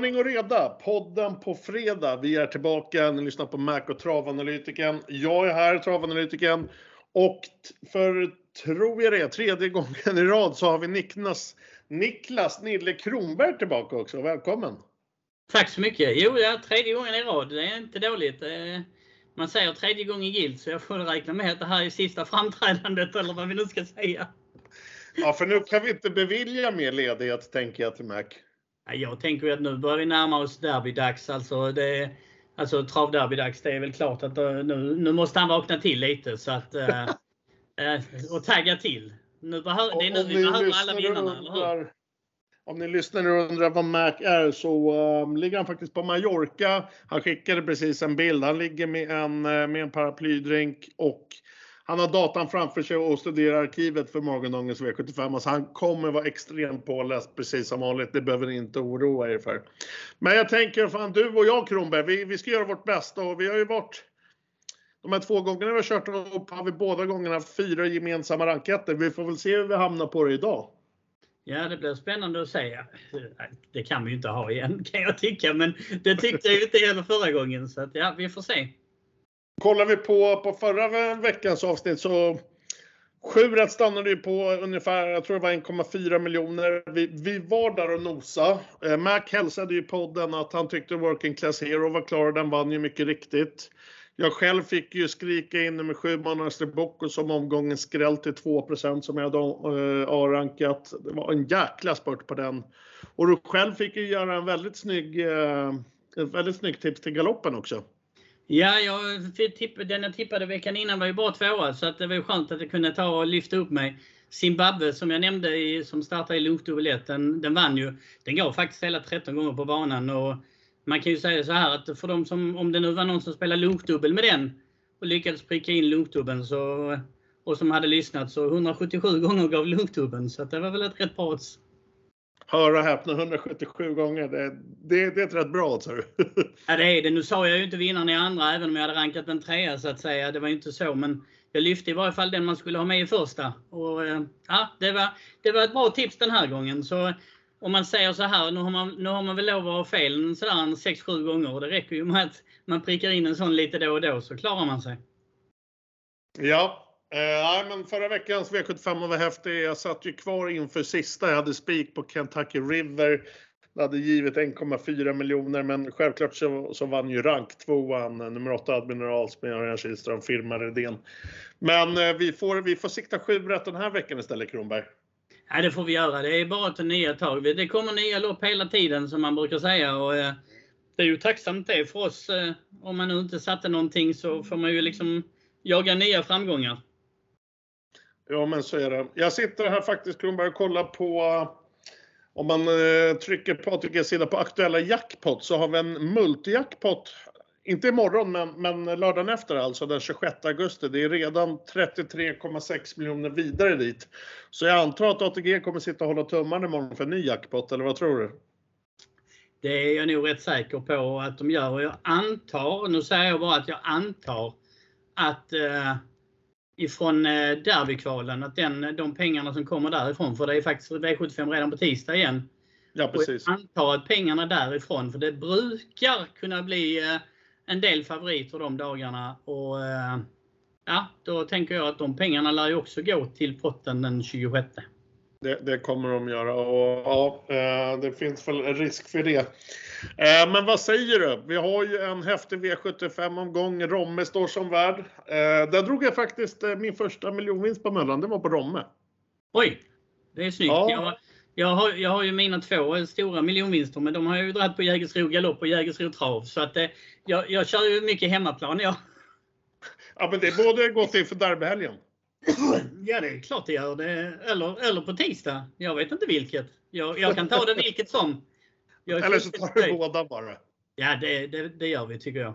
Ordning och reda, podden på fredag. Vi är tillbaka, ni lyssnar på Mac och Travanalytiken. Jag är här, Travanalytiken. Och för, tror jag det, tredje gången i rad så har vi Niklas, Niklas Nille Kronberg tillbaka också. Välkommen! Tack så mycket! Jo, ja, tredje gången i rad, det är inte dåligt. Man säger tredje gången gilt, så jag får räkna med att det här är sista framträdandet eller vad vi nu ska säga. Ja, för nu kan vi inte bevilja mer ledighet tänker jag till Mac. Jag tänker att nu börjar vi närma oss derbydags. Alltså, det, alltså travderbydags. Det är väl klart att eh, nu, nu måste han vakna till lite så att, äh, och tagga till. Nu behör, det är nu vi behöver alla vinnarna, eller hur? Om ni lyssnar och undrar vad Mac är så um, ligger han faktiskt på Mallorca. Han skickade precis en bild. Han ligger med en, med en paraplydrink och han har datan framför sig och studerar arkivet för morgondagens V75. Alltså han kommer vara extremt påläst precis som vanligt. Det behöver ni inte oroa er för. Men jag tänker, fan du och jag Kronberg, vi, vi ska göra vårt bästa och vi har ju varit de här två gångerna vi har kört upp har vi båda gångerna fyra gemensamma ranketter. Vi får väl se hur vi hamnar på det idag. Ja, det blir spännande att se. Det kan vi ju inte ha igen kan jag tycka, men det tyckte jag ju inte heller förra gången. Så att, ja, vi får se. Kollar vi på, på förra veckans avsnitt så Sjuret stannade ju på ungefär, jag tror det var 1,4 miljoner. Vi, vi var där och nosa. Eh, Mac hälsade ju podden att han tyckte Working Class Hero var klar, och den vann ju mycket riktigt. Jag själv fick ju skrika in nummer 7 Monster Bocco som omgången skräll till 2% som jag hade eh, A-rankat. Det var en jäkla spurt på den. Och du själv fick ju göra en väldigt snygg, eh, ett väldigt snyggt tips till galoppen också. Ja, jag tipp, den jag tippade veckan innan var ju bara tvåa så att det var ju skönt att jag kunde ta och lyfta upp mig. Zimbabwe som jag nämnde i, som startade i Lunkdubbel 1, den, den vann ju. Den går faktiskt hela 13 gånger på banan och man kan ju säga så här att för de som, om det nu var någon som spelade lunkdubbel med den och lyckades pricka in lunchdubbeln så, och som hade lyssnat så 177 gånger gav lunchdubbeln. så att det var väl ett rätt bra odds. Hör och häpna, 177 gånger. Det, det, det är ett rätt bra odds. ja det är det. Nu sa jag ju inte vinnaren i andra även om jag hade rankat en trea så att säga. Det var ju inte så men jag lyfte i varje fall den man skulle ha med i första. Och, eh, ja, det, var, det var ett bra tips den här gången. Så om man säger så här, nu har man, nu har man väl lov att ha fel sådär 6-7 gånger och det räcker ju med att man prickar in en sån lite då och då så klarar man sig. Ja, eh, men förra veckans V75 var häftig. Jag satt ju kvar inför sista. Jag hade spik på Kentucky River. Det hade givit 1,4 miljoner men självklart så, så vann ju rank tvåan nummer 8 Admirals med Örjan Kihlström, firma Redén. Men eh, vi, får, vi får sikta sju rätt den här veckan istället Kronberg. Ja, det får vi göra. Det är bara till nya tag. Det kommer nya lopp hela tiden som man brukar säga. Och, eh, det är ju tacksamt det för oss. Eh, om man nu inte satte någonting så får man ju liksom jaga nya framgångar. Ja, men så är det. Jag sitter här faktiskt Kronberg och kollar på om man eh, trycker på ATGs sida på aktuella jackpot så har vi en multijackpot inte imorgon, men, men lördagen efter alltså, den 26 augusti. Det är redan 33,6 miljoner vidare dit. Så jag antar att ATG kommer sitta och hålla tummarna imorgon för en ny jackpot, eller vad tror du? Det är jag nog rätt säker på att de gör. Och jag antar, nu säger jag bara att jag antar att eh, ifrån eh, derbykvalen, att den, de pengarna som kommer därifrån, för det är faktiskt V75 redan på tisdag igen. Ja, precis. Och jag antar att pengarna därifrån, för det brukar kunna bli eh, en del favoriter de dagarna. Och, eh, ja, då tänker jag att de pengarna lär ju också gå till potten den 26. Det, det, kommer de göra och ja, eh, det finns väl risk för det. Eh, men vad säger du? Vi har ju en häftig V75-omgång. Romme står som värd. Där drog jag faktiskt min första miljonvinst på Möllan. Det var på Romme. Oj! Det är snyggt. Ja. Jag, jag, har, jag har ju mina två stora miljonvinster, men de har jag ju dragit på Jägersro Galopp och Jägersro Trav. Så att jag, jag kör ju mycket hemmaplan jag. Ja, men det både gott inför derbyhelgen. Ja, det är klart det gör. Det. Eller, eller på tisdag. Jag vet inte vilket. Jag, jag kan ta det vilket som. Eller så tar du båda bara. Ja, det, det, det gör vi tycker jag.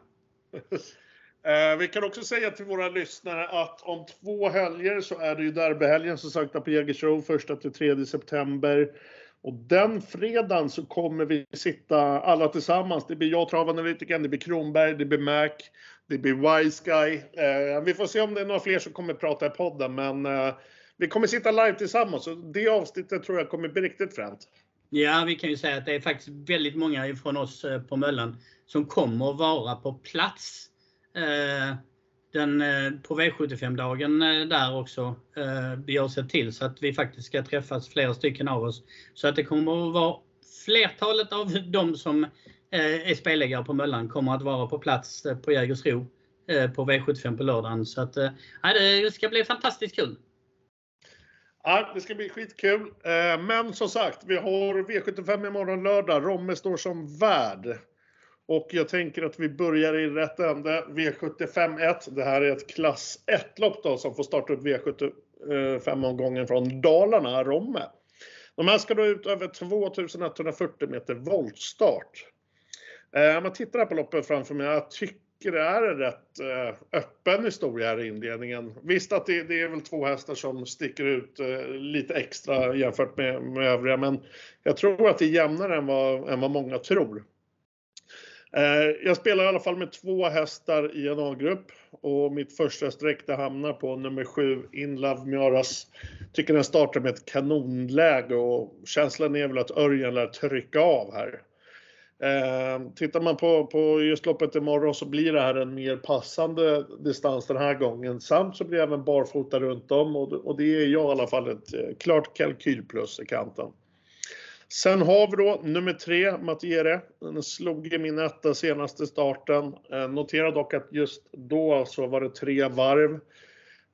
Eh, vi kan också säga till våra lyssnare att om två helger så är det ju derbyhelgen som sagt på Jägersro 1 till 3 september. Och den fredagen så kommer vi sitta alla tillsammans. Det blir jag, travanalytikern, det blir Kronberg, det blir Mac, det blir Wise Guy. Eh, vi får se om det är några fler som kommer prata i podden, men eh, vi kommer sitta live tillsammans. Och det avsnittet tror jag kommer bli riktigt fränt. Ja, vi kan ju säga att det är faktiskt väldigt många ifrån oss eh, på Möllan som kommer vara på plats den, på V75-dagen där också vi har sett till så att vi faktiskt ska träffas flera stycken av oss. Så att det kommer att vara flertalet av de som Eh, är spelägare på Möllan kommer att vara på plats eh, på Jägersro eh, på V75 på lördagen. Så att, det ska bli fantastiskt kul. Ja, det ska bli skitkul. Men som sagt, vi har V75 imorgon lördag. Romme står som värd. Och jag tänker att vi börjar i rätt ände. V75 1. Det här är ett klass 1-lopp då som får starta upp V75-omgången från Dalarna, Romme. De här ska då ut över 2140 meter voltstart. Eh, om man tittar här på loppet framför mig, jag tycker det är en rätt eh, öppen historia här i inledningen. Visst att det är väl två hästar som sticker ut eh, lite extra jämfört med övriga, men jag tror att det är jämnare än vad många tror. Jag spelar i alla fall med två hästar i en A-grupp och mitt första streck det hamnar på nummer 7, In Love Miaras. Tycker den startar med ett kanonläge och känslan är väl att Örjan lär trycka av här. Ehm, tittar man på just loppet imorgon så blir det här en mer passande distans den här gången. Samt så blir det även barfota runt om och det är jag i alla fall ett eh, klart kalkylplus i kanten. Sen har vi då nummer 3, Mattiere. Den slog i min etta senaste starten. Ehm, Notera dock att just då så var det 3 varv.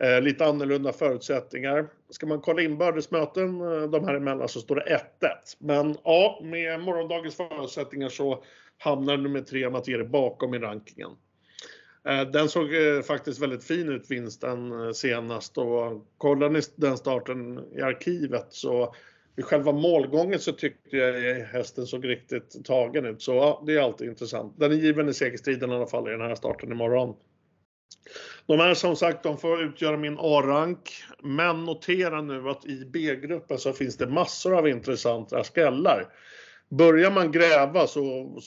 Eh, lite annorlunda förutsättningar. Ska man kolla inbördes möten eh, de här emellan så står det 1-1. Men Ja, med morgondagens förutsättningar så hamnar nummer 3, Matiere, bakom i rankingen. Eh, den såg faktiskt väldigt fin ut vinsten senast och kollar ni den starten i arkivet så i själva målgången så tyckte jag hästen såg riktigt tagen ut. Så Ja, det är alltid intressant. Den är given i segerstriden i alla fall i den här starten imorgon. De här som sagt, de får utgöra min A-rank. Men Notera nu att i B-gruppen så finns det massor av intressanta skrällar. Börjar man gräva så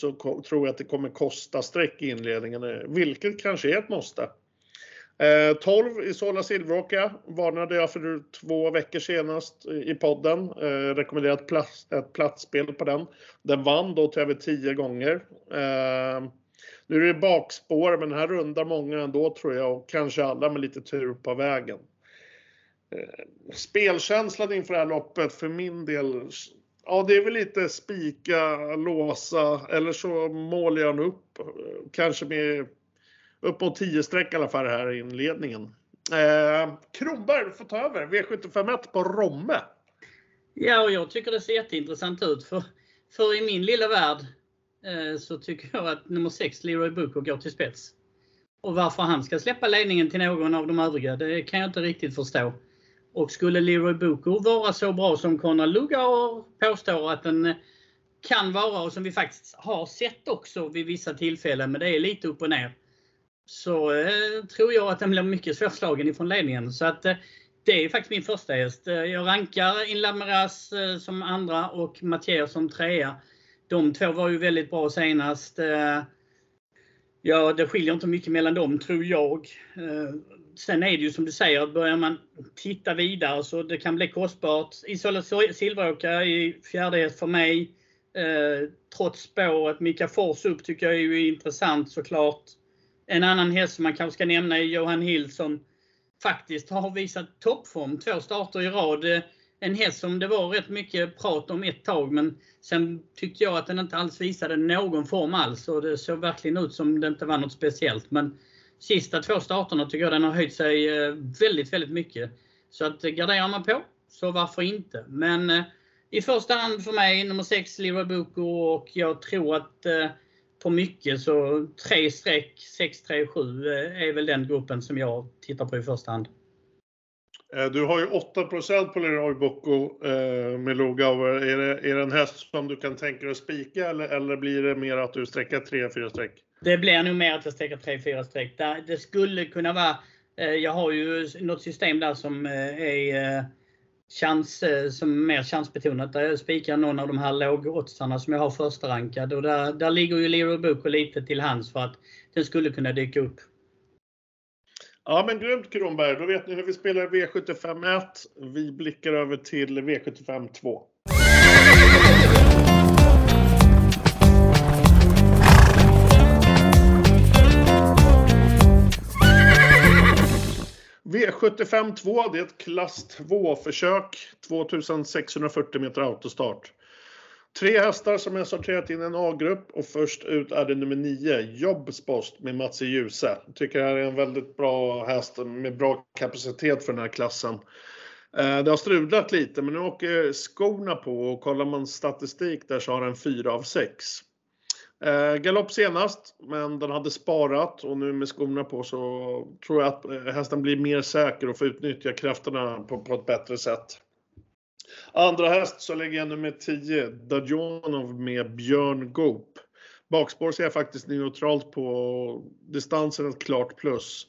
tror jag att det kommer kosta streck i inledningen, eh, vilket kanske är ett måste. Eh, 12 Isola Silveråkra varnade jag för två veckor senast eh, i podden. Rekommenderade ett platsspel på den. Den vann då till över 10 gånger. Nu är det bakspår, men här rundar många ändå tror jag och kanske alla med lite tur på vägen. Eh, spelkänslan inför det här loppet för min del, ja det är väl lite spika, låsa eller så målar jag upp. Kanske med upp mot 10 streck i alla fall här i inledningen. Eh, Kronberg du får ta över V751 på Romme. Ja, och jag tycker det ser jätteintressant ut. För i min lilla värld Eh, så tycker jag att nummer 6, Leroy Boko, går till spets. Varför han ska släppa ledningen till någon av de övriga, det kan jag inte riktigt förstå. Skulle Leroy Boko vara så bra som Konrad Lugauer påstår att den eh, kan vara och som vi faktiskt har sett också vid vissa tillfällen, men det är lite upp och ner. så eh, Tror jag att den blir mycket svårslagen ifrån ledningen. Det är faktiskt min första häst. Jag rankar In eh, som andra och Matiere som trea. De två var ju väldigt bra senast. Eh, ja, det skiljer inte mycket mellan dem tror jag. Eh, sen Är det ju som du säger, att börjar man titta vidare så det kan bli kostbart. Isola Silveråkra är fjärde häst för mig. Eh, trots spåret, Mika Fors upp tycker jag är intressant såklart. En annan häst som man kanske ska nämna är Johan Hill som faktiskt har visat toppform två starter i rad. En häst som det var rätt mycket prat om ett tag, men sen tyckte jag att den inte alls visade någon form alls och det såg verkligen ut som det inte var något speciellt. Men Sista två starterna tycker jag den har höjt sig eh, väldigt väldigt mycket. Så eh, Garderar man på, så varför inte? Men eh, I första hand för mig nummer 6, Leroy Boko och jag tror att på mycket så 3 streck, 6, 3, 7 är väl den gruppen som jag tittar på i första hand. Eh, du har ju 8% på Leroy Boko eh, med Lugauer. Är det en häst som du kan tänka dig att spika eller blir det mer att du sträcker 3, 4 streck? Det blir nog mer att jag sträcker 3, 4 streck. Det skulle kunna vara, eh, jag har ju något system där som är chans, som mer chansbetonat. Där jag spikar någon av de här lågoddsarna som jag har förstarankad. Där ligger ju Leroy Boko lite till hands för att den skulle kunna dyka upp. Ja, men grymt Kronberg. Då vet ni hur vi spelar V75 1. Vi blickar över till V75 2. V75 2, det är ett klass 2-försök. 2640 meter autostart. Tre hästar som jag sorterat in en A-grupp och först ut är det nummer 9, Jobspost med Mats Djuse. Tycker det här är en väldigt bra häst med bra kapacitet för den här klassen. Eh, det har strulat lite men nu åker skorna på och kollar man statistik där så har den 4 av 6. Eh, galopp senast, men den hade sparat och nu med skorna på så tror jag att eh, hästen blir mer säker och får utnyttja krafterna på, på ett bättre sätt. Andra häst så lägger jag nummer 10, Dajonov med Björn Goop. Bakspår ser jag faktiskt neutralt på distansen ett klart plus.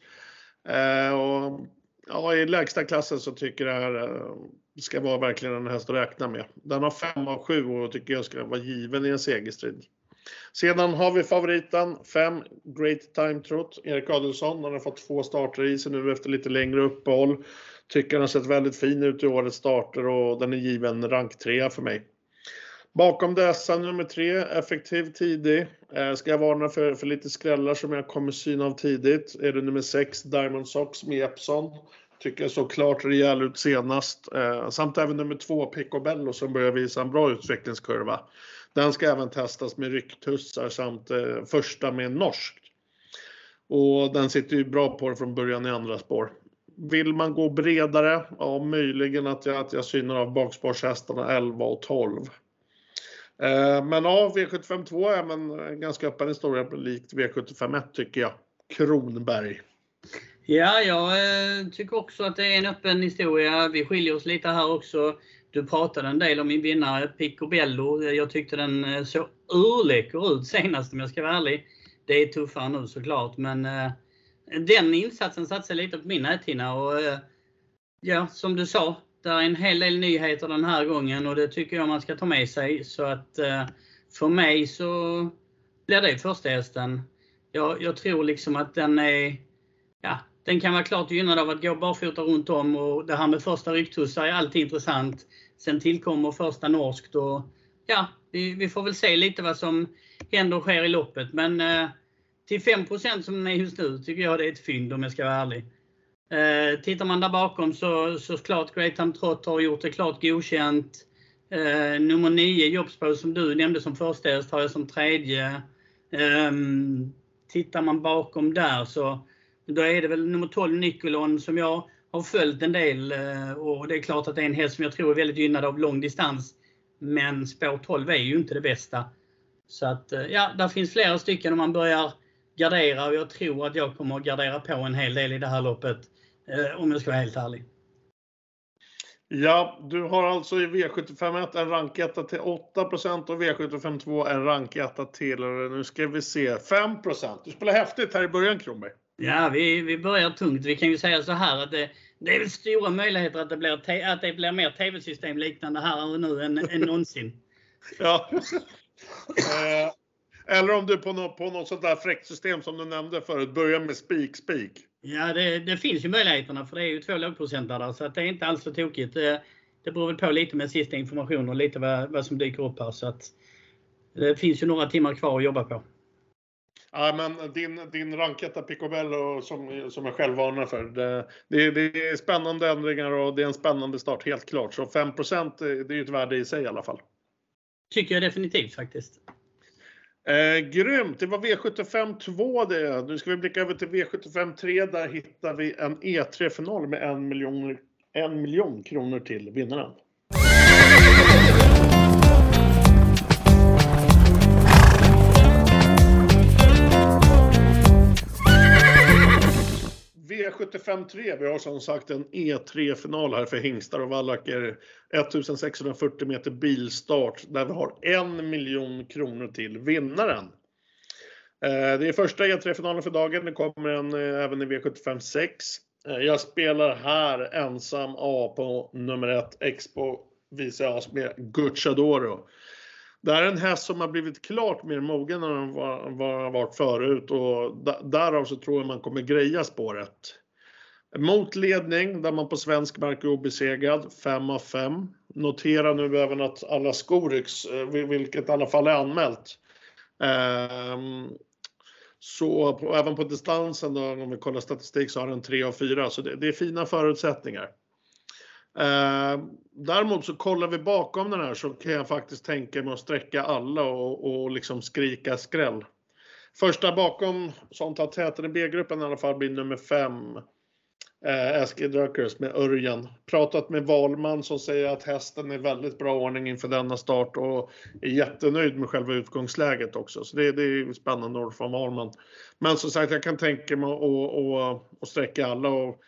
Eh, och, ja, I lägsta klassen så tycker jag det här eh, ska vara verkligen en häst att räkna med. Den har 5 av 7 och tycker jag ska vara given i en segerstrid. Sedan har vi favoriten 5 Great Time Trot, Erik Adelsson. Han har fått två starter i sig nu efter lite längre uppehåll. Tycker den har sett väldigt fin ut i årets starter och den är given rank 3 för mig. Bakom dessa nummer 3, effektiv tidig. Eh, ska jag varna för, för lite skrällar som jag kommer syna av tidigt. Är det nummer 6, Diamond Socks med Epson. Tycker jag såg klart rejäl ut senast. Eh, samt även nummer 2, Picobello som börjar visa en bra utvecklingskurva. Den ska även testas med rycktussar samt eh, första med norskt. Och den sitter ju bra på det från början i andra spår. Vill man gå bredare? Ja, möjligen att jag, att jag synar av bakspårshästarna 11 och 12. Eh, men ja, V75 2 är en ganska öppen historia likt V75 1 tycker jag. Kronberg. Ja, jag eh, tycker också att det är en öppen historia. Vi skiljer oss lite här också. Du pratade en del om min vinnare Picobello. Jag tyckte den eh, såg urläcker ut senast om jag ska vara ärlig. Det är tuffare nu såklart, men eh, den insatsen satte sig lite på min näthinna. Och, eh, ja, som du sa, det är en hel del nyheter den här gången och det tycker jag man ska ta med sig. Så att eh, för mig så blir det första hästen. Jag, jag tror liksom att den är, ja, den kan vara klart gynnad av att gå barfota runt om och det här med första rycktussar är alltid intressant. Sen tillkommer första norskt och ja, vi, vi, får väl se lite vad som händer och sker i loppet. Men eh, till 5 som den är just nu tycker jag det är ett fynd om jag ska vara ärlig. Eh, tittar man där bakom så, så klart Great Time Trot har gjort det klart godkänt. Eh, nummer 9 Jobspo som du nämnde som första häst har jag som tredje. Eh, tittar man bakom där så då är det väl nummer 12 Nikolon som jag har följt en del eh, och det är klart att det är en häst som jag tror är väldigt gynnad av lång distans. Men spår 12 är ju inte det bästa. Så att eh, ja, där finns flera stycken om man börjar gardera och jag tror att jag kommer att gardera på en hel del i det här loppet. Eh, om jag ska vara helt ärlig. Ja, du har alltså i V751 en ranketta till 8% och V752 en ranketta till, nu ska vi se, 5% Du spelar häftigt här i början Kronberg. Ja, vi, vi börjar tungt. Vi kan ju säga så här att det, det är stora möjligheter att det blir, att det blir mer tv-system liknande här och nu än, än någonsin. Ja. Eh, eller om du på något, på något sånt där fräckt system som du nämnde förut, börjar med spik, spik. Ja, det, det, finns ju möjligheterna för det är ju två lågprocentare så att det är inte alls så tokigt. Det, det beror väl på lite med sista information och lite vad, vad som dyker upp här. Så att det finns ju några timmar kvar att jobba på. Ja, men din, din ranketta Picobello som, som jag själv varnar för. Det, det, det, är spännande ändringar och det är en spännande start, helt klart. Så 5 det är ju ett värde i sig i alla fall. Tycker jag definitivt faktiskt. Eh, grymt! Det var V75 2 det. Nu ska vi blicka över till V75 3. Där hittar vi en E3-final med en miljon, en miljon kronor till vinnaren. V75 vi har som sagt en E3-final här för hingstar och vallacker. 1640 meter bilstart där vi har en miljon kronor till vinnaren. Eh, det är första E3-finalen för dagen. Det kommer en eh, även i V75 6. Eh, jag spelar här ensam A på nummer 1, Expo Vice As med Gucciadoro. Det här är en häst som har blivit klart mer mogen än den var, varit förut och därav så tror jag man kommer greja spåret. Mot ledning där man på svensk mark är obesegrad, 5 av 5. Notera nu även att alla skor eh, vilket i alla fall är anmält. Um, Så på, även på distansen då, om vi kollar statistik så har den 3 av 4, så det, det är fina förutsättningar. Eh, däremot så kollar vi bakom den här så kan jag faktiskt tänka mig att sträcka alla och, och liksom skrika skräll. Första bakom som tar täten i B-gruppen i alla fall blir nummer 5. Eh, Eskil Drökers med Örjan. Pratat med Valman som säger att hästen är väldigt bra ordning inför denna start och är jättenöjd med själva utgångsläget också. Så det, det är spännande ord från Valman. Men som sagt, jag kan tänka mig att, att sträcka alla och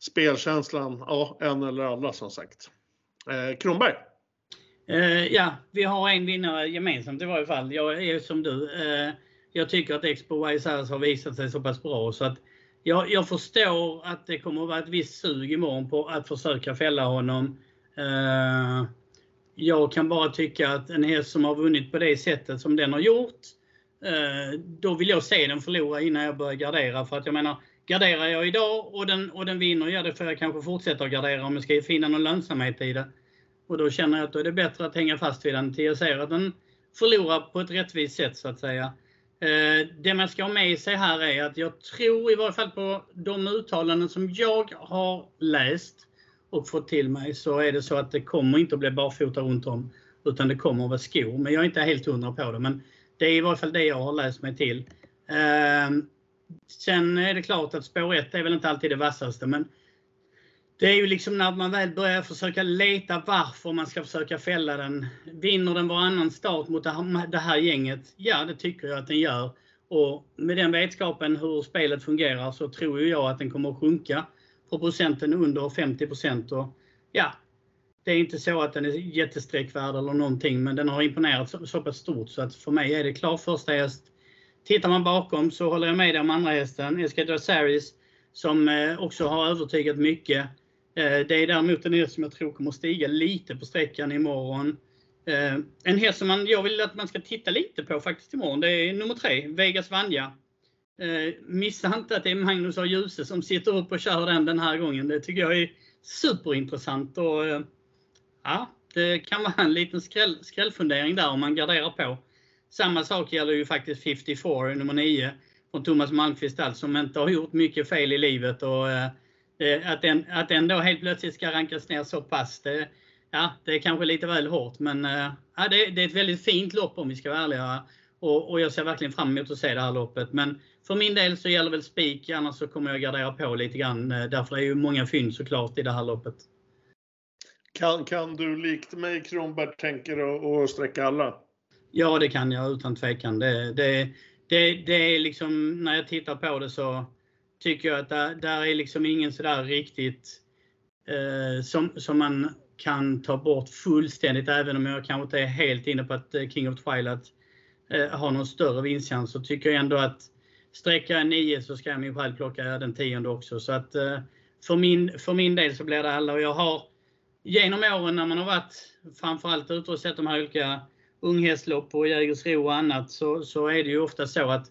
spelkänslan, ja, en eller alla som sagt. Eh, Kronberg? Eh, ja, vi har en vinnare gemensamt i varje fall. Jag är som du. Eh, jag tycker att Expo Wise har visat sig så pass bra så att jag, jag, förstår att det kommer att vara ett visst sug imorgon på att försöka fälla honom. Eh, jag kan bara tycka att en häst som har vunnit på det sättet som den har gjort, eh, då vill jag se den förlora innan jag börjar gardera. För att jag menar, garderar jag idag och den, och den vinner, ja då får jag kanske fortsätta att gardera om jag ska finna någon lönsamhet i det. Och då känner jag att då är det bättre att hänga fast vid den till jag ser att den förlorar på ett rättvist sätt så att säga. Eh, det man ska ha med sig här är att jag tror i varje fall på de uttalanden som jag har läst och fått till mig så är det så att det kommer inte att bli barfota runt om utan det kommer att vara skor. Men jag är inte helt hundra på det. Men det är i varje fall det jag har läst mig till. Eh, sen är det klart att spår 1 är väl inte alltid det vassaste men det är ju liksom när man väl börjar försöka leta varför man ska försöka fälla den. Vinner den varannan start mot det här gänget? Ja, det tycker jag att den gör. Och med den vetskapen hur spelet fungerar så tror jag att den kommer att sjunka på procenten under 50 och ja, det är inte så att den är jättesträckvärd eller någonting, men den har imponerat så, så pass stort så att för mig är det klar första häst. Tittar man bakom så håller jag med dig om andra hästen, Escadra Saris, som eh, också har övertygat mycket. Eh, det är däremot en häst som jag tror kommer stiga lite på sträckan imorgon. Eh, en häst som man, jag vill att man ska titta lite på faktiskt imorgon, det är nummer tre, Vegas Vanja. Eh, missa inte att det är Magnus A. Djuse som sitter upp och kör den den här gången. Det tycker jag är superintressant. Och, ja, det kan vara en liten skräll, skrällfundering där om man garderar på. Samma sak gäller ju faktiskt 54, nummer 9, från Thomas Malmqvist som inte har gjort mycket fel i livet. Och, Eh, att den, att den då helt plötsligt ska rankas ner så pass, det, ja, det är kanske lite väl hårt. Men eh, ja, det, det är ett väldigt fint lopp om vi ska vara ärliga. Och, och, jag ser verkligen fram emot att se det här loppet. Men för min del så gäller väl spik, annars så kommer jag gardera på lite grann. Eh, därför är ju många fynd såklart i det här loppet. Kan, kan du likt mig Kronberg tänker och sträcka alla? Ja, det kan jag utan tvekan. Det, det, det, det är liksom, när jag tittar på det så tycker jag att där, där är liksom ingen sådär riktigt eh, som, som man kan ta bort fullständigt, även om jag kanske inte är helt inne på att eh, King of Twilight eh, har någon större vinstchans, så tycker jag ändå att sträcka 9 så ska jag min själv plocka den tionde också. Så att eh, för, min, för min del så blir det alla. Och jag har genom åren när man har varit framförallt ute och sett de här olika unghästlopp och Jägersro och annat så, så är det ju ofta så att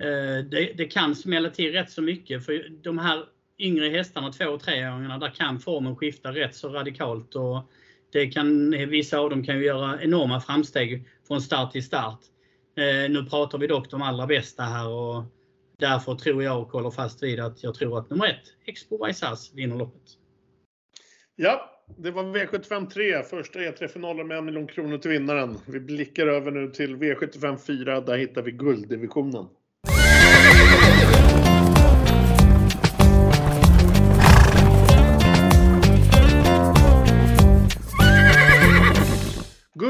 Eh, det, det, kan smälla till rätt så mycket för de här yngre hästarna, två och treåringarna, där kan formen skifta rätt så radikalt. Och det kan, vissa av dem kan ju göra enorma framsteg från start till start. Eh, nu pratar vi dock de allra bästa här och därför tror jag och håller fast vid att jag tror att nummer ett, Expo Vaisas, vinner loppet. Ja, det var V75 3, första E3-finalen med en miljon kronor till vinnaren. Vi blickar över nu till V75 4, där hittar vi gulddivisionen.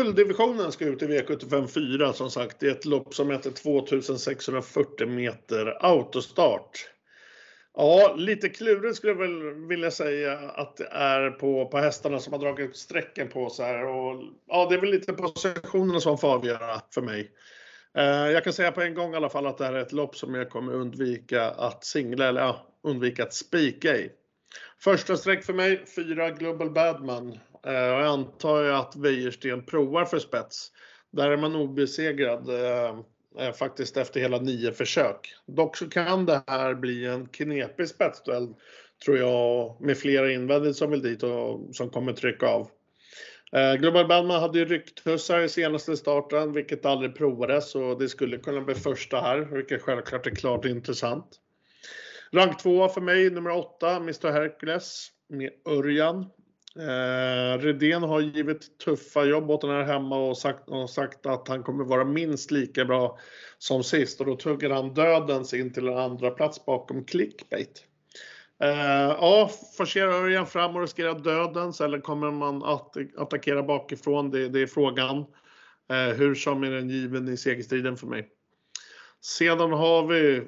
Gulddivisionen ska ut i V75 4 som sagt. Det är ett lopp som heter 2640 meter autostart. Ja, lite klurigt skulle jag väl vilja säga att det är på, på hästarna som har dragit sträcken på sig här. Och, ja, det är väl lite positionerna som får avgöra för mig. Eh, jag kan säga på en gång i alla fall att det här är ett lopp som jag kommer undvika att singla eller ja, undvika att spika i. Första streck för mig, 4 Global Badman. Eh, och jag antar ju att Wäjersten provar för spets. Där är man obesegrad eh, eh, faktiskt efter hela nio försök. Dock så kan det här bli en knepig spetsduell tror jag med flera invändigt som vill dit och som kommer trycka av. Global Bandman hade ju rycktussar i senaste starten, vilket aldrig provades och det skulle kunna bli första här, vilket självklart är klart intressant. Rank 2 för mig, nummer 8, Mr Hercules med Örjan. Eh, Redén har givit tuffa jobb åt den här hemma och sagt, och sagt att han kommer vara minst lika bra som sist och då tuggar han dödens in till en andra plats bakom clickbait. Eh, ja, forcerar Örjan fram och riskerar dödens eller kommer man att attackera bakifrån? Det, det är frågan. Eh, hur som är den given i segerstriden för mig. Sedan har vi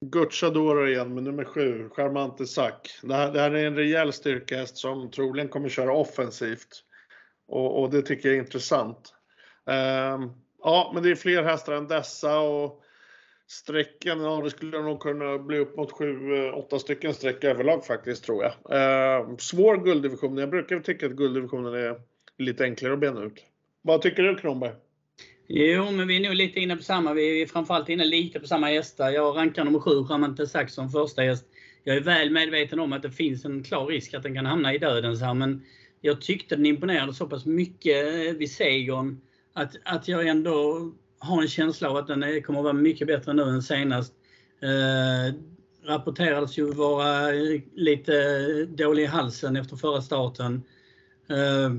Gucciadoro igen med nummer 7, Charmante Sack. Det här, det här är en rejäl styrkehäst som troligen kommer köra offensivt. Och, och det tycker jag är intressant. Um, ja, men det är fler hästar än dessa och Strecken, ja det skulle nog kunna bli upp mot 7-8 eh, stycken streck överlag faktiskt tror jag. Um, svår gulddivision. Jag brukar tycka att gulddivisionen är lite enklare att bena ut. Vad tycker du Kronberg? Jo, men vi är nog lite inne på samma. Vi är framförallt inne lite på samma hästar. Jag rankar nummer 7, Ramante Sax, som första häst. Jag är väl medveten om att det finns en klar risk att den kan hamna i dödens här, men jag tyckte den imponerade så pass mycket vid segern att, att jag ändå har en känsla av att den kommer att vara mycket bättre nu än senast. Eh, rapporterades ju vara lite dålig i halsen efter förra starten. Eh,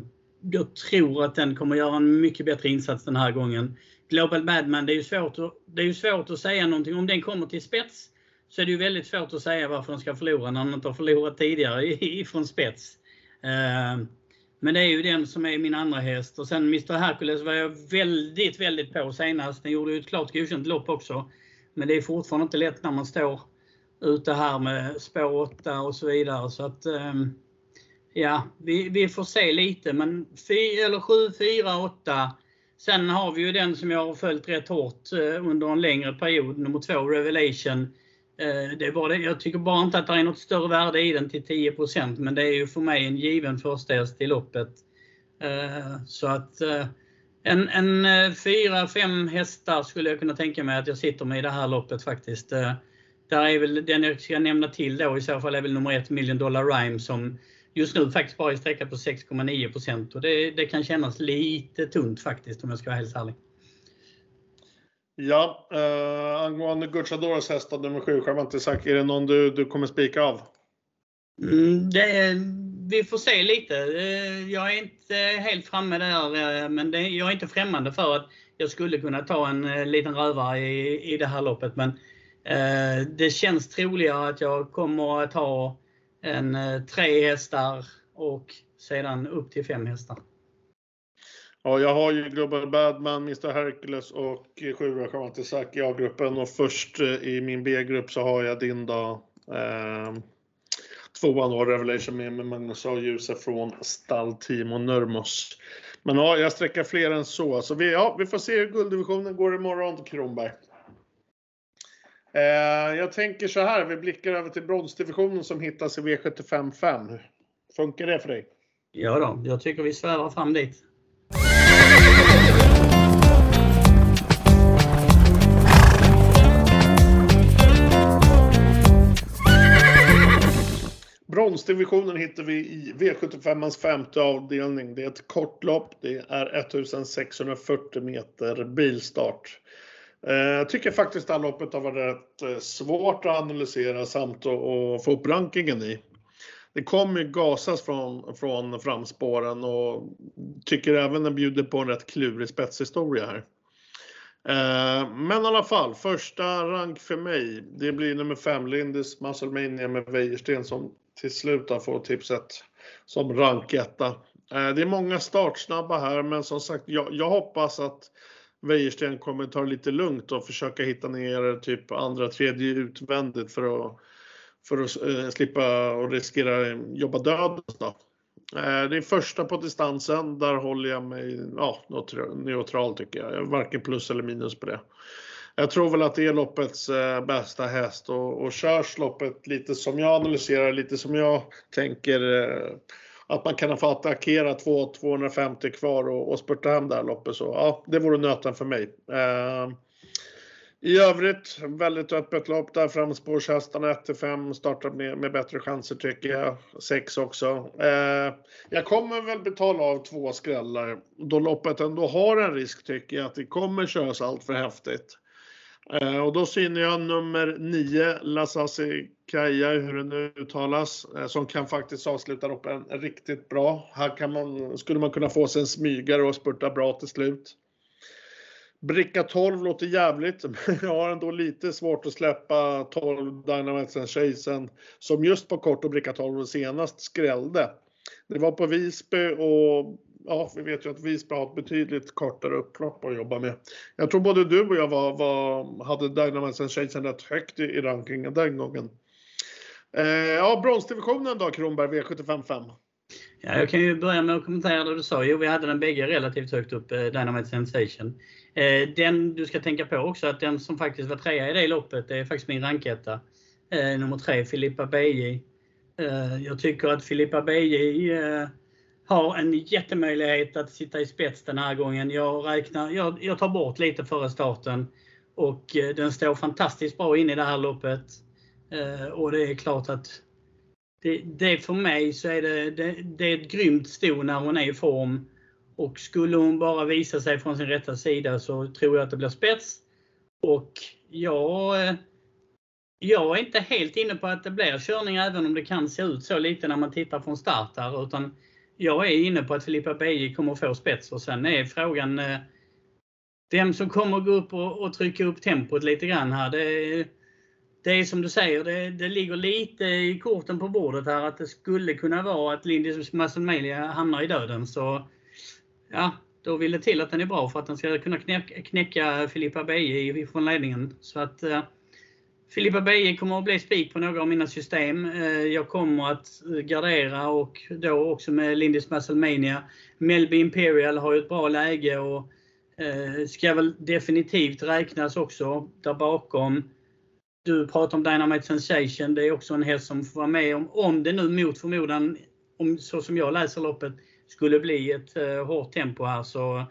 jag tror att den kommer göra en mycket bättre insats den här gången. Global Badman, det är ju svårt att, det är ju svårt att säga någonting. Om den kommer till spets så är det ju väldigt svårt att säga varför den ska förlora när den inte har förlorat tidigare ifrån spets. Eh, men det är ju den som är min andra häst. Och sen Mr Hercules var jag väldigt, väldigt på senast. Den gjorde ju ett klart godkänt lopp också. Men det är fortfarande inte lätt när man står ute här med spår 8 och så vidare. Så att, ehm, ja, vi, vi får se lite. Men 4, eller 7, 4, 8. Sen har vi ju den som jag har följt rätt hårt eh, under en längre period, nummer 2, Revelation. Eh, det är bara. Jag tycker bara inte att det är något större värde i den till 10% men det är ju för mig en given första häst i loppet. Eh, så att en, en fyra, fem hästar skulle jag kunna tänka mig att jag sitter med i det här loppet faktiskt. Där är väl den jag ska nämna till då i så fall är väl nummer 1, Million Dollar Rhyme som just nu faktiskt bara är sträckat på 6,9 och det, det kan kännas lite tunt faktiskt om jag ska vara helt ärlig. Ja, eh, angående Gucciadoros hästar nummer 7, Charmantisak, är det någon du, du kommer spika av? Mm, det, vi får se lite. Eh, jag är inte helt framme där, eh, men det, jag är inte främmande för att jag skulle kunna ta en eh, liten rövare i, i det här loppet. Men eh, det känns troligare att jag kommer att ha en eh, tre hästar och sedan upp till fem hästar. Ja, jag har ju Global Badman, Mr Hercules och Sjua Chamantisak i A-gruppen och först eh, i min B-grupp så har jag din då eh, tvåan då, Revelation med, med Magnus A. Djuse från stall Timo Nurmos. Men ja, jag sträcker fler än så. Så vi, ja, vi får se hur gulddivisionen går imorgon Kronberg. Eh, jag tänker så här, vi blickar över till bronsdivisionen som hittas i V75 5. Funkar det för dig? Ja då, jag tycker vi svävar fram dit. Bronsdivisionen hittar vi i V75ans femte avdelning. Det är ett kortlopp. Det är 1640 meter bilstart. Eh, jag tycker faktiskt att loppet har varit rätt eh, svårt att analysera samt att få upp rankingen i det kommer ju gasas från, från framspåren och tycker även den bjuder på en rätt klurig spetshistoria här. Eh, men i alla fall, första rank för mig, det blir nummer 5, Lindis Musclemania med Wäjersten som till slut har fått tipset som ranketta. Det är många startsnabba här, men som sagt, jag, jag hoppas att Wäjersten kommer ta det lite lugnt och försöka hitta ner typ andra, tredje utvändigt för att för att eh, slippa och riskera jobba död. Då. Eh, det är första på distansen. Där håller jag mig ja, neutral tycker jag. Varken plus eller minus på det. Jag tror väl att det är loppets eh, bästa häst och, och körs loppet lite som jag analyserar, lite som jag tänker eh, att man kan få attackera 2 250 kvar och, och spurta hem det här loppet. Så ja, det vore nöten för mig. Ehm, I övrigt väldigt öppet lopp där framspårshästarna 1-5 startar med, med bättre chanser tycker jag. 6 också. Eh, jag kommer väl betala av två skrällar då loppet ändå har en risk tycker jag att det kommer köras allt för häftigt. Eh, och då syner jag nummer 9, Lasasi Kaja, hur den nu uttalas, eh, som kan faktiskt avsluta loppen riktigt bra. Här kan man, skulle man kunna få sig en smygare och spurta bra till slut. Bricka 12 låter jävligt, men jag har ändå lite svårt att släppa 12 Dynamite Sensation som just på kort och bricka 12 senast skrällde. Det var på Visby och ja, vi vet ju att Visby har ett betydligt kortare upplopp att jobba med. Jag tror både du och jag var, var, hade Dynamite Sensation rätt högt i, i rankingen den gången. Eh, ja, bronsdivisionen då Kronberg V755. Ja, jag kan ju börja med att kommentera det du sa. Jo, vi hade den bägge relativt högt upp, eh, Dynamite Sensation. Eh, den du ska tänka på också att den som faktiskt var trea i det loppet, det är faktiskt min ranketta. Eh, nummer tre, Filippa BJ. Jag tycker att Filippa BJ har en jättemöjlighet att sitta i spets den här gången. Jag, räknar, jag, jag tar bort lite före starten och eh, den står fantastiskt bra in i det här loppet. Eh, och det är klart att det, det för mig så är det, det, det är ett grymt sto när hon är i form. Och skulle hon bara visa sig från sin rätta sida så tror jag att det blir spets. Och jag, eh, jag är inte helt inne på att det blir körning även om det kan se ut så lite när man tittar från start här. Utan jag är inne på att Filippa Beji kommer att få spets och sen är frågan eh, vem som kommer att gå upp och, och trycka upp tempot lite grann här. Det, det är som du säger, det, det, ligger lite i korten på bordet här att det skulle kunna vara att Lindis Massenmelia hamnar i döden. Så ja, då vill det till att den är bra för att den ska kunna knäcka, knäcka Filippa Beje från ledningen. Så att eh, Filippa Beje kommer att bli spik på några av mina system. Eh, jag kommer att gardera och då också med Lindis Musclemania. Melby Imperial har ju ett bra läge och eh, ska väl definitivt räknas också där bakom. Du pratar om Dynamite Sensation. Det är också en häst som får vara med om, om det nu mot förmodan, om, så som jag läser loppet, skulle bli ett eh, hårt tempo här så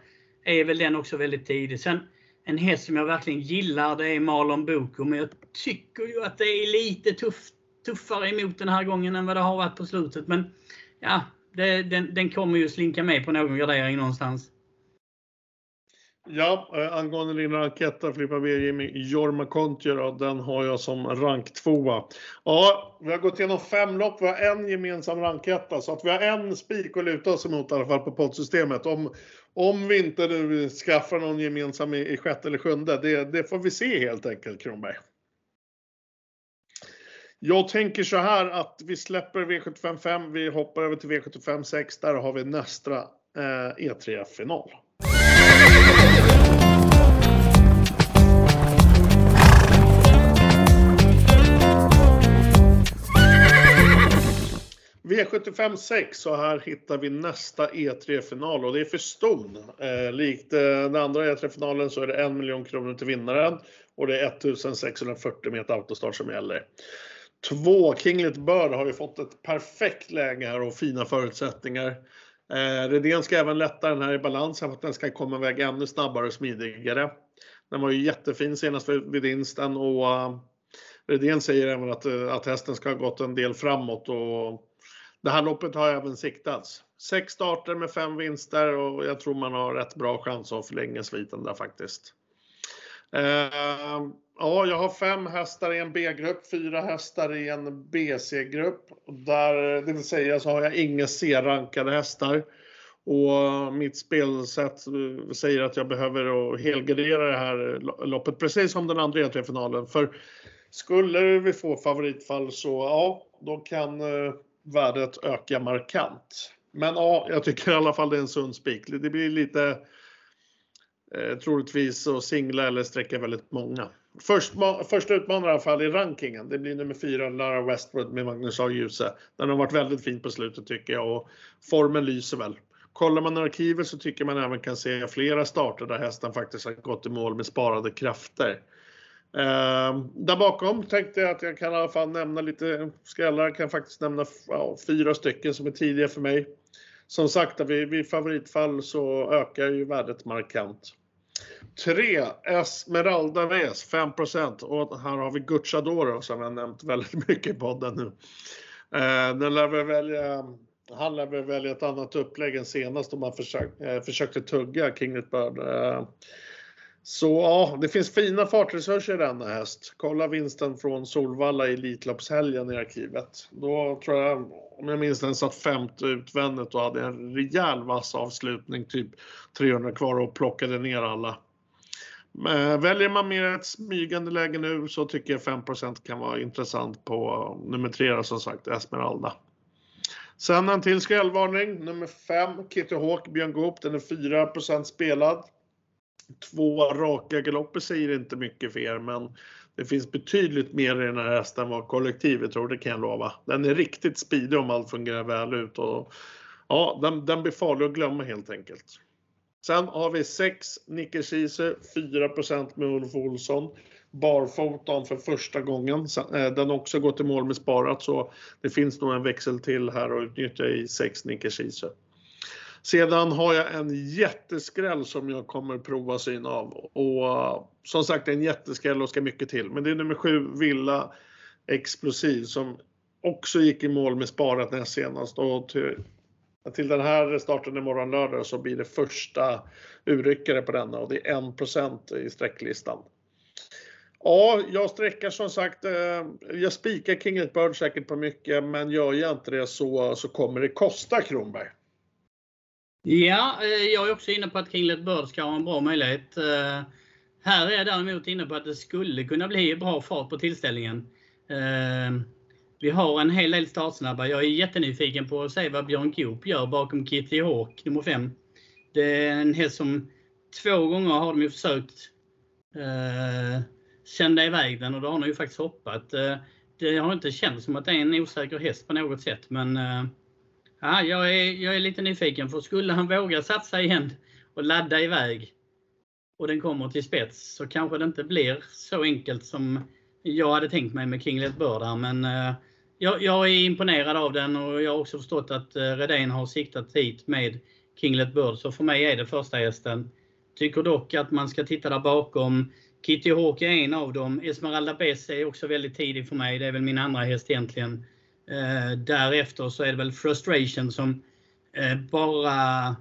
är väl den också väldigt tidig. Sen en häst som jag verkligen gillar det är Marlon Boko men jag tycker ju att det är lite tuff, tuffare emot den här gången än vad det har varit på slutet. Men ja, det, den, den kommer ju slinka med på någon gradering någonstans. Ja, eh, angående din ranketta Filippa B. Jimmy Jorma Kontio den har jag som rank tvåa. Ja, vi har gått igenom fem lopp, vi har en gemensam ranketta så att vi har en spik att luta oss emot i alla fall på poddsystemet. Om, om vi inte nu skaffar någon gemensam i, i sjätte eller sjunde, det, det får vi se helt enkelt Kronberg. Jag tänker så här att vi släpper V755, vi hoppar över till V75 6, där har vi nästa eh, E3-final. V75 6 så här hittar vi nästa E3-final och det är för ston. Eh, likt eh, den andra E3-finalen så är det en miljon kronor till vinnaren och det är 1640 meter autostart som gäller. Två, Kinglet Bird har ju fått ett perfekt läge här och fina förutsättningar. Eh, Redén ska även lätta den här i balans för att den ska komma iväg ännu snabbare och smidigare. Den var ju jättefin senast vid vinsten och uh, Redén säger även att, eh, att hästen ska ha gått en del framåt och det här loppet har även siktats. Sex starter med fem vinster och jag tror man har rätt bra chans att förlänga sviten där faktiskt. Eh, ja, jag har fem hästar i en B-grupp, fyra hästar i en BC-grupp. Där, det vill säga så har jag inga C-rankade hästar. Och mitt spelsätt eh, säger att jag behöver helgardera det här loppet, precis som den andra E3-finalen. För skulle vi få favoritfall så, ja, då kan eh, värdet öka markant. Men ja, jag tycker i alla fall det är en sund spik. Det blir lite eh, troligtvis att singla eller sträcka väldigt många. Först, första utmanare i alla fall i rankingen, det blir nummer fyra, Lara Westwood med Magnus A. Djuse. Den har varit väldigt fin på slutet tycker jag och formen lyser väl. Kollar man arkivet så tycker man även kan se flera starter där hästen faktiskt har gått i mål med sparade krafter. Eh, där bakom tänkte jag att jag kan i alla fall nämna lite skrällar. Jag kan faktiskt nämna ja, fyra stycken som är tidiga för mig. Som sagt, vid, vid favoritfall så ökar ju värdet markant. 3. Esmeralda VS 5 och här har vi Gucciadoro som jag nämnt väldigt mycket i podden nu. Eh, den lär väl välja, han lär väl välja ett annat upplägg än senast om man försök, eh, försökte tugga Kinglet Bird. Eh, så ja, det finns fina fartresurser i denna häst. Kolla vinsten från Solvalla i Elitloppshelgen i arkivet. Då tror jag, om jag minns den, satt femte utvändigt och hade en rejäl vass avslutning, typ 300 kvar och plockade ner alla. Men eh, väljer man mer ett smygande läge nu så tycker jag 5% kan vara intressant på nummer 3 som sagt, Esmeralda. Sen en till skrällvarning, nummer 5, Kitty Hawk, Björn Goop, den är 4% spelad. Två raka galopper säger inte mycket för er, men det finns betydligt mer i den här hästen än vad kollektivet tror, det kan jag lova. Den är riktigt speedig om allt fungerar väl ut och ja, den, den blir farlig att glömma helt enkelt. Sen har vi 6 Nicke Kiese, 4 med Ulf Olsson. Barfotan för första gången. Eh, den har också gått i mål med sparat så det finns nog en växel till här att utnyttja i 6 Nicke Kiese. Sedan har jag en jätteskräll som jag kommer prova syn av. Och eh, som sagt en jätteskräll och ska mycket till. Men det är nummer 7 Villa Explosiv som också gick i mål med sparat näst senast. Och till, till den här starten imorgon lördag så blir det första urryckare på denna och det är 1% i sträcklistan. Ja, jag sträckar som sagt, eh, jag spikar King Bird säkert på mycket, men gör jag inte det så, så kommer det kosta Kronberg. Ja, eh, jag är också inne på att Kinglet Bird ska ha en bra möjlighet. Eh, här är jag däremot inne på att det skulle kunna bli bra fart på tillställningen. Eh, vi har en hel del startsnabba. Jag är jättenyfiken på att se vad Björn Goop gör bakom Kitty Hawk nummer 5. Det är en häst som två gånger har de ju försökt eh, sända iväg den och då har de ju faktiskt hoppat. Det har inte känts som att det är en osäker häst på något sätt men eh, ja, jag, är, jag är lite nyfiken för skulle han våga satsa igen och ladda iväg och den kommer till spets så kanske det inte blir så enkelt som jag hade tänkt mig med Kinglet Bird men eh, jag, jag, är imponerad av den och jag har också förstått att eh, Redén har siktat hit med Kinglet Bird. Så för mig är det första hästen. Tycker dock att man ska titta där bakom. Kitty Hawk är en av dem. Esmeralda Bess är också väldigt tidig för mig. Det är väl min andra häst egentligen. Eh, därefter så är det väl Frustration som eh, bara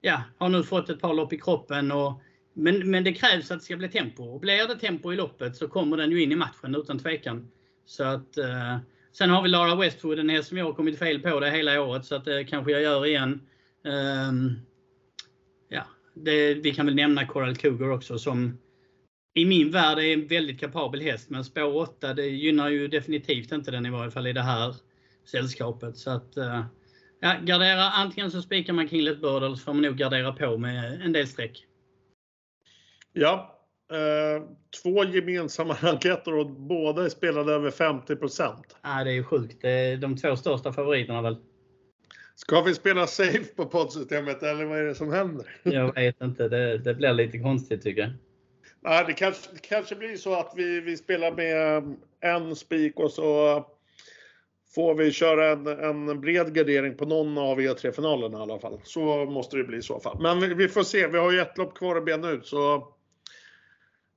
ja, har nu fått ett par lopp i kroppen. Och, men, men det krävs att det ska bli tempo. Och blir det tempo i loppet så kommer den ju in i matchen utan tvekan. Så att eh, Sen har vi Lara Westwood, en häst som jag har kommit fel på det hela året så att det kanske jag gör igen. Um, ja, det, vi kan väl nämna Coral Cougar också som i min värld är en väldigt kapabel häst. Men spår 8 det gynnar ju definitivt inte den i varje fall i det här sällskapet. Så att, uh, ja, gardera, antingen så spikar man Kinglet Bird eller så får man nog gardera på med en del streck. Ja, Eh, två gemensamma enkäter och båda är spelade över 50% Ja, det är sjukt. Det är de två största favoriterna väl. Ska vi spela safe på poddsystemet eller vad är det som händer? Jag vet inte. Det, det blir lite konstigt tycker jag. Nej, det kanske, det kanske blir så att vi, vi spelar med en spik och så får vi köra en, en bred gardering på någon av E3-finalerna i alla fall. Så måste det bli i så fall. Men vi, vi får se. Vi har ju ett lopp kvar att bena ut så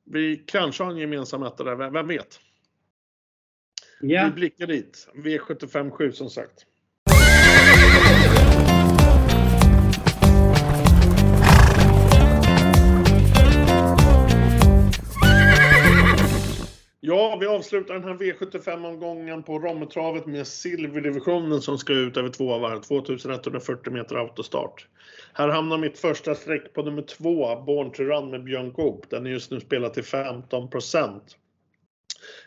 vi kanske har en gemensam etta där, vem vet? Ja. Vi blickar dit. V75 7 som sagt. Ja, vi avslutar den här V75-omgången på Rommetravet med silverdivisionen som ska ut över två varv, 2140 meter autostart. Här hamnar mitt första streck på nummer två, Born to Run med Björn Goop. Den är just nu spelad till 15%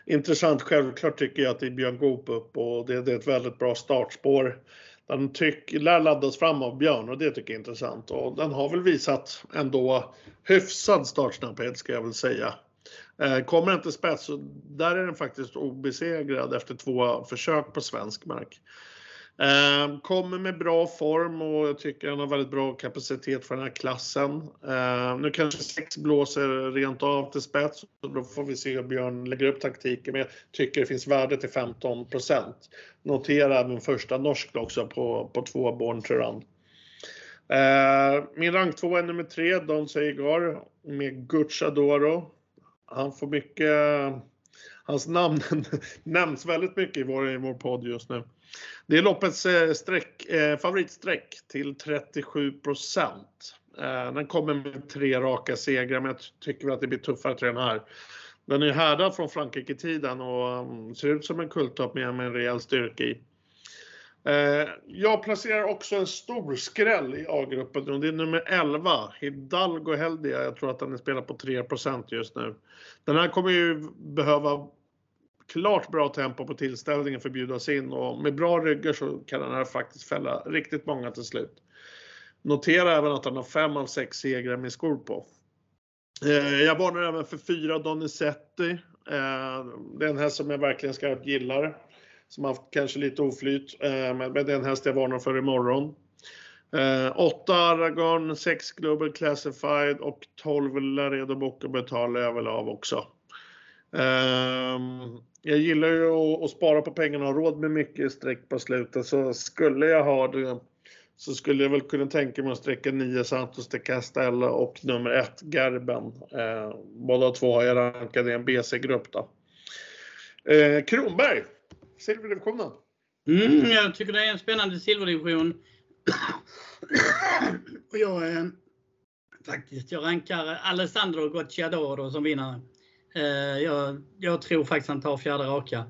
Intressant, självklart tycker jag att det är Björn Goop upp och det, det är ett väldigt bra startspår. Den tyck, lär laddas fram av Björn och det tycker jag är intressant. Och den har väl visat ändå hyfsad startsnabbhet ska jag väl säga. Eh, kommer kommer inte spets, så där är den faktiskt obesegrad efter två försök på svensk mark. Eh, kommer med bra form och jag tycker han har väldigt bra kapacitet för den här klassen. Eh, nu kanske sex blåser rent av till spets och då får vi se hur Björn lägger upp taktiken. Men jag tycker det finns värde till 15% Notera även första norsk också på, på två Born to Run. Min rank 2 är nummer 3, Don Seigar med Gucciadoro. Han får mycket, hans namn nämns väldigt mycket i vår, i vår podd just nu. Det är loppets eh, streck, eh, favoritsträck till 37 procent. Eh, den kommer med tre raka segrar, men jag tycker väl att det blir tuffare till den här. Den är härdad från Frankrike-tiden och um, ser ut som en kulttopp med, med en rejäl styrka i. Eh, jag placerar också en stor skräll i A-gruppen och det är nummer 11, Hidalgo Heldia. Jag tror att den är spelad på 3% just nu. Den här kommer ju behöva klart bra tempo på tillställningen för att bjudas in och med bra ryggar så kan den här faktiskt fälla riktigt många till slut. Notera även att han har 5 av 6 segrar med skor på. Eh, jag varnar även för 4 Donizetti. Eh, det är en häst som jag verkligen skarpt gillar. Som haft kanske lite oflyt, eh, men det är en häst jag varnar för imorgon. Eh, 8 Aragon, 6 Global Classified och 12 Laredo Bocca betalar jag väl av också. Ehm, jag gillar ju att spara på pengarna och ha råd med mycket streck på slutet så skulle jag ha det så skulle jag väl kunna tänka mig att sträcka 9 Santos de Castella och nummer 1 Gerben. Eh, båda två har jag rankade i en BC-grupp då. Eh, Kronberg, silverdivisionen. Mm, jag tycker det är en spännande silverdivision. och jag eh, faktiskt, jag rankar Alessandro Gocciadoro som vinnare. Eh, jag, jag, tror faktiskt han tar fjärde raka.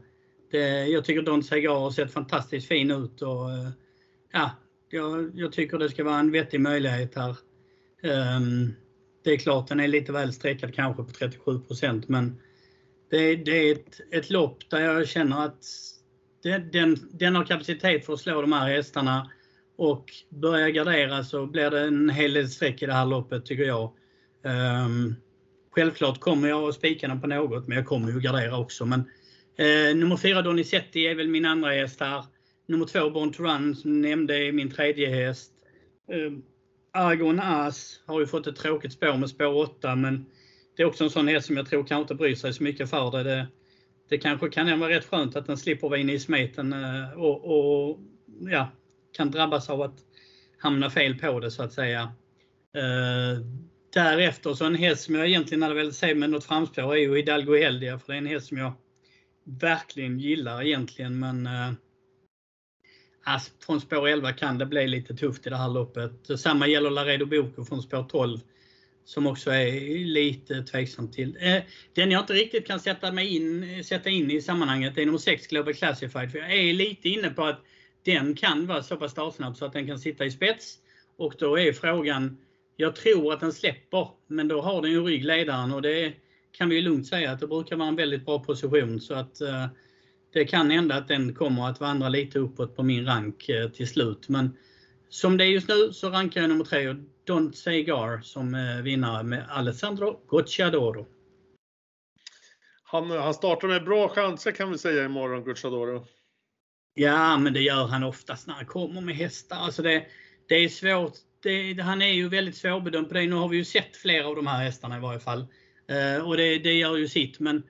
Det, jag tycker Don Segar har sett fantastiskt fin ut och eh, ja, jag, jag, tycker det ska vara en vettig möjlighet här. Ehm, det är klart den är lite väl streckad kanske på 37 procent men det, det är ett, ett, lopp där jag känner att den, den har kapacitet för att slå de här hästarna och börjar gardera så blir det en hel del streck i det här loppet tycker jag. Um, självklart kommer jag att spika den på något men jag kommer ju gardera också. Men, eh, nummer 4 Donizetti är väl min andra häst här. Nummer två, Born to Run, som nämnde, är min tredje häst. Uh, Argon As har ju fått ett tråkigt spår med spår 8, men det är också en sån häst som jag tror kanske inte bryr sig så mycket för det. Det, det kanske kan vara rätt skönt att den slipper vara inne i smeten eh, och, och, ja, kan drabbas av att hamna fel på det så att säga. Eh, därefter så en häst som jag egentligen hade velat se med något framspår är ju Hidalgo Heldia, för det är en häst som jag verkligen gillar egentligen, men äh, från spår 11 kan det bli lite tufft i det här loppet. Samma gäller Laredo Boko från spår 12 som också är lite tveksam till. Eh, den jag inte riktigt kan sätta, mig in, sätta in i sammanhanget är nummer 6 Global Classified. För jag är lite inne på att den kan vara så pass startsnabb så att den kan sitta i spets. Och då är frågan, jag tror att den släpper, men då har den ju ryggledaren och det kan vi lugnt säga att det brukar vara en väldigt bra position. Så att eh, det kan hända att den kommer att vandra lite uppåt på min rank eh, till slut. Men som det är just nu så rankar jag nummer tre och Don't Say Gar som eh, vinnare med Alessandro Gocciadoro. Han, han startar med bra chanser kan vi säga imorgon, Gocciadoro. Ja, men det gör han oftast när han kommer med hästar. Alltså det, det är svårt. Det, han är ju väldigt svårbedömd på det. Nu har vi ju sett flera av de här hästarna i varje fall. Uh, och det, det gör ju sitt. Men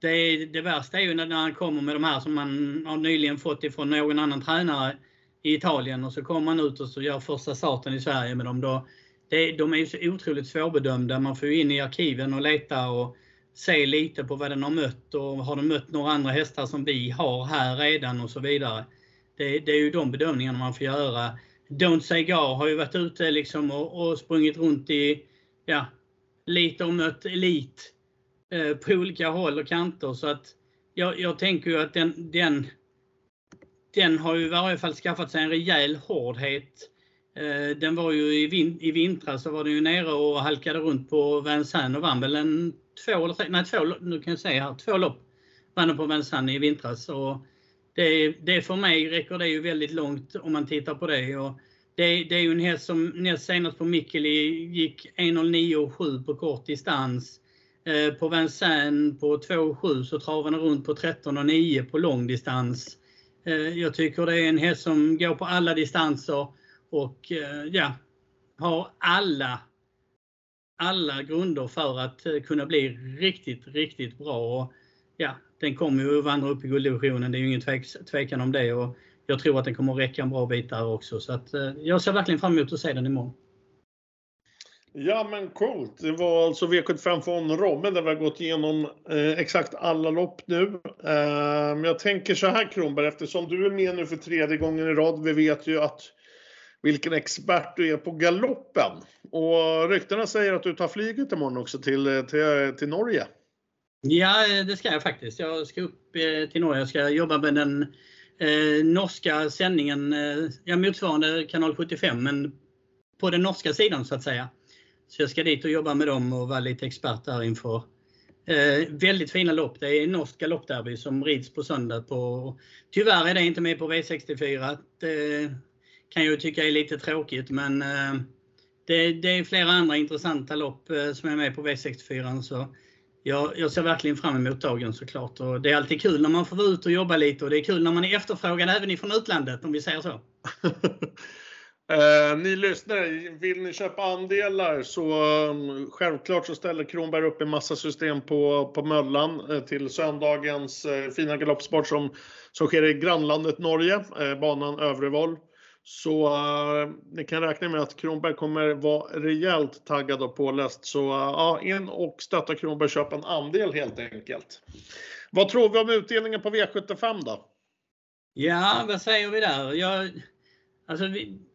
det, det värsta är ju när han kommer med de här som man har nyligen fått ifrån någon annan tränare i Italien och så kommer man ut och så gör första starten i Sverige med dem. Då, det, de är ju så otroligt svårbedömda. Man får ju in i arkiven och leta och se lite på vad den har mött och har den mött några andra hästar som vi har här redan och så vidare. Det, det är ju de bedömningarna man får göra. Don't Say Gar har ju varit ute liksom och, och sprungit runt i, ja, lite och mött elit Eh, på olika håll och kanter. Så att jag, jag tänker ju att den, den, den har ju i varje fall skaffat sig en rejäl hårdhet. Eh, den var ju i, vin, i vintras så var den ju nere och halkade runt på Vincennes och vann väl en två eller tre, nej två, nu kan jag säga här, två lopp vann på Vincennes i vintras. Och det, det för mig räcker det ju väldigt långt om man tittar på det. Och det, det är ju en häst som näst senast på Mikkeli gick 1.09,7 på kort distans. Eh, på Vincennes på 2,7 så travar den runt på 13,9 på långdistans. Eh, Eh, jag tycker det är en häst som går på alla distanser och eh, ja, har alla, alla grunder för att eh, kunna bli riktigt, riktigt bra. Och, ja, den kommer ju vandra upp i gulddivisionen, det är ju ingen tvek, tvekan om det. Och jag tror att den kommer att räcka en bra bit där också. Så att, jag ser verkligen fram emot att se den imorgon. Ja men coolt. Det var alltså V75 från Robben där vi har gått igenom eh, exakt alla lopp nu. Eh, jag tänker så här Kronberg, eftersom du är med nu för tredje gången i rad. Vi vet ju att vilken expert du är på galoppen. Och ryktena säger att du tar flyget imorgon också till, eh, till, eh, till Norge. Ja, eh, det ska jag faktiskt. Jag ska upp till Norge. Jag ska jobba med den eh, norska sändningen, eh, ja, motsvarande kanal 75, men på den norska sidan så att säga. Så jag ska dit och jobba med dem och vara lite expert där inför eh, väldigt fina lopp. Det är norskt galoppderby som rids på söndag. På, tyvärr är det inte med på V64. Det eh, kan jag tycka är lite tråkigt men eh, det, det, är flera andra intressanta lopp eh, som är med på V64. Så jag, jag ser verkligen fram emot dagen såklart. Och det är alltid kul när man får vara ute och jobba lite och det är kul när man är efterfrågad även ifrån utlandet om vi säger så. Eh, ni lyssnare, vill ni köpa andelar så um, självklart så ställer Kronberg upp en massa system på, på Möllan eh, till söndagens eh, fina galoppsport som, som sker i grannlandet Norge, eh, banan Övrevoll. Så eh, ni kan räkna med att Kronberg kommer vara rejält taggad och påläst. Så eh, ja, in och stötta Kronberg, köp en andel helt enkelt. Vad tror vi om utdelningen på V75 då? Ja, vad säger vi där? Jag, alltså vi,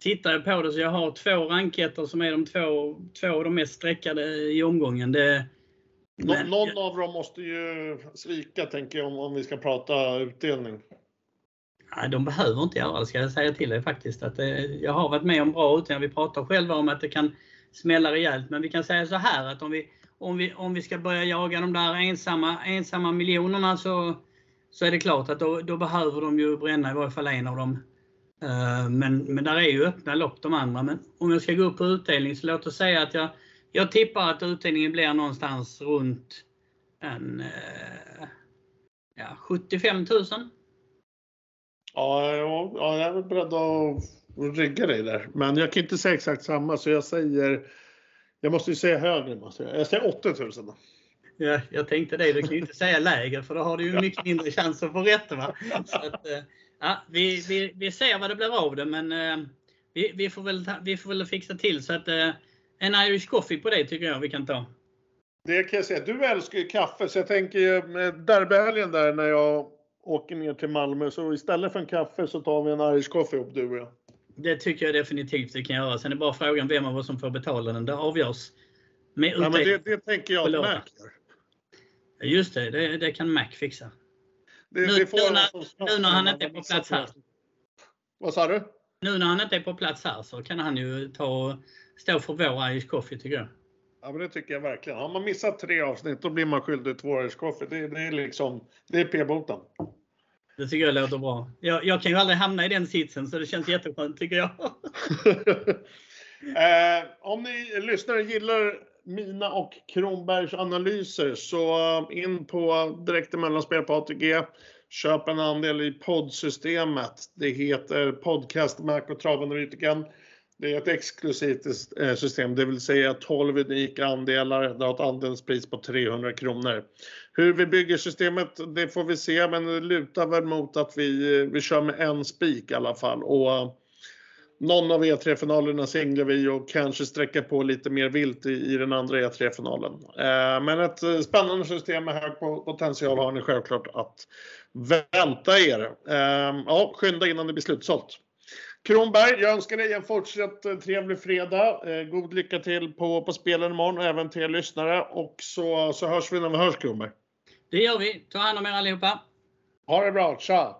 tittar jag på det så jag har två ranketter som är de två, två av de mest sträckade i omgången. Det, men, Någon av dem måste ju svika tänker jag om, om vi ska prata utdelning. Nej, de behöver inte göra det ska jag säga till dig faktiskt. Att, eh, jag har varit med om bra utdelningar. Vi pratar själva om att det kan smälla rejält. Men vi kan säga så här att om vi, om vi, om vi ska börja jaga de där ensamma, ensamma miljonerna så, så är det klart att då, då behöver de ju bränna i varje fall en av dem men, men där är ju öppna lopp de andra. Men om jag ska gå upp på utdelning så låt oss säga att jag, jag tippar att utdelningen blir någonstans runt en, eh, ja, 75 000. Ja, ja, jag är beredd att rygga dig där. Men jag kan inte säga exakt samma så jag säger jag måste ju säga högre. Måste jag. jag säger 8000 då. Ja, jag tänkte det. Du kan ju inte säga lägre för då har du ju mycket mindre chans att få rätt. Va? Så att, eh, Ja, vi, vi, vi ser vad det blir av det, men eh, vi, vi, får väl, vi får väl fixa till så att eh, en Irish coffee på det tycker jag vi kan ta. Det kan jag säga. Du älskar ju kaffe, så jag tänker med derbyhelgen där när jag åker ner till Malmö, så istället för en kaffe så tar vi en Irish coffee upp du och jag. Det tycker jag definitivt vi kan göra. Sen är bara frågan vem av oss som får betala den. Det avgörs med ja, men det, det tänker jag att Mac gör. Just det, det, det kan Mac fixa. Det, nu, det nu, när, nu när han inte är på plats här. Vad sa du? Nu när han inte är på plats här så kan han ju ta stå för vår Irish Coffee tycker jag. Ja men det tycker jag verkligen. Har man missat tre avsnitt då blir man skyldig två Irish Coffee. Det, det är liksom, det är p-boten. Det tycker jag låter bra. Jag, jag, kan ju aldrig hamna i den sitsen så det känns jätteskönt tycker jag. eh, om ni lyssnare gillar mina och Kronbergs analyser så eh, in på direkt mellanspel på ATG. Köp en andel i poddsystemet. Det heter Podcast Mac och Travanalytikern. Det är ett exklusivt eh, system, det vill säga 12 unika andelar. Det har ett andelspris på 300 kronor. Hur vi bygger systemet, det får vi se, men det lutar väl mot att vi, eh, vi kör med en spik i alla fall. Och någon av E3-finalerna singlar vi och kanske sträcka på lite mer vilt i, i den andra E3-finalen. Eh, men ett eh, spännande system med hög potential har ni självklart att vänta er. Eh, ja, skynda innan det blir slutsålt. Kronberg, jag önskar dig en fortsatt eh, trevlig fredag. Eh, god lycka till på, på spelen imorgon och även till er lyssnare. Och så, så hörs vi när vi hörs Kronberg. Det gör vi. Ta hand om er allihopa. Ha det bra. Tja!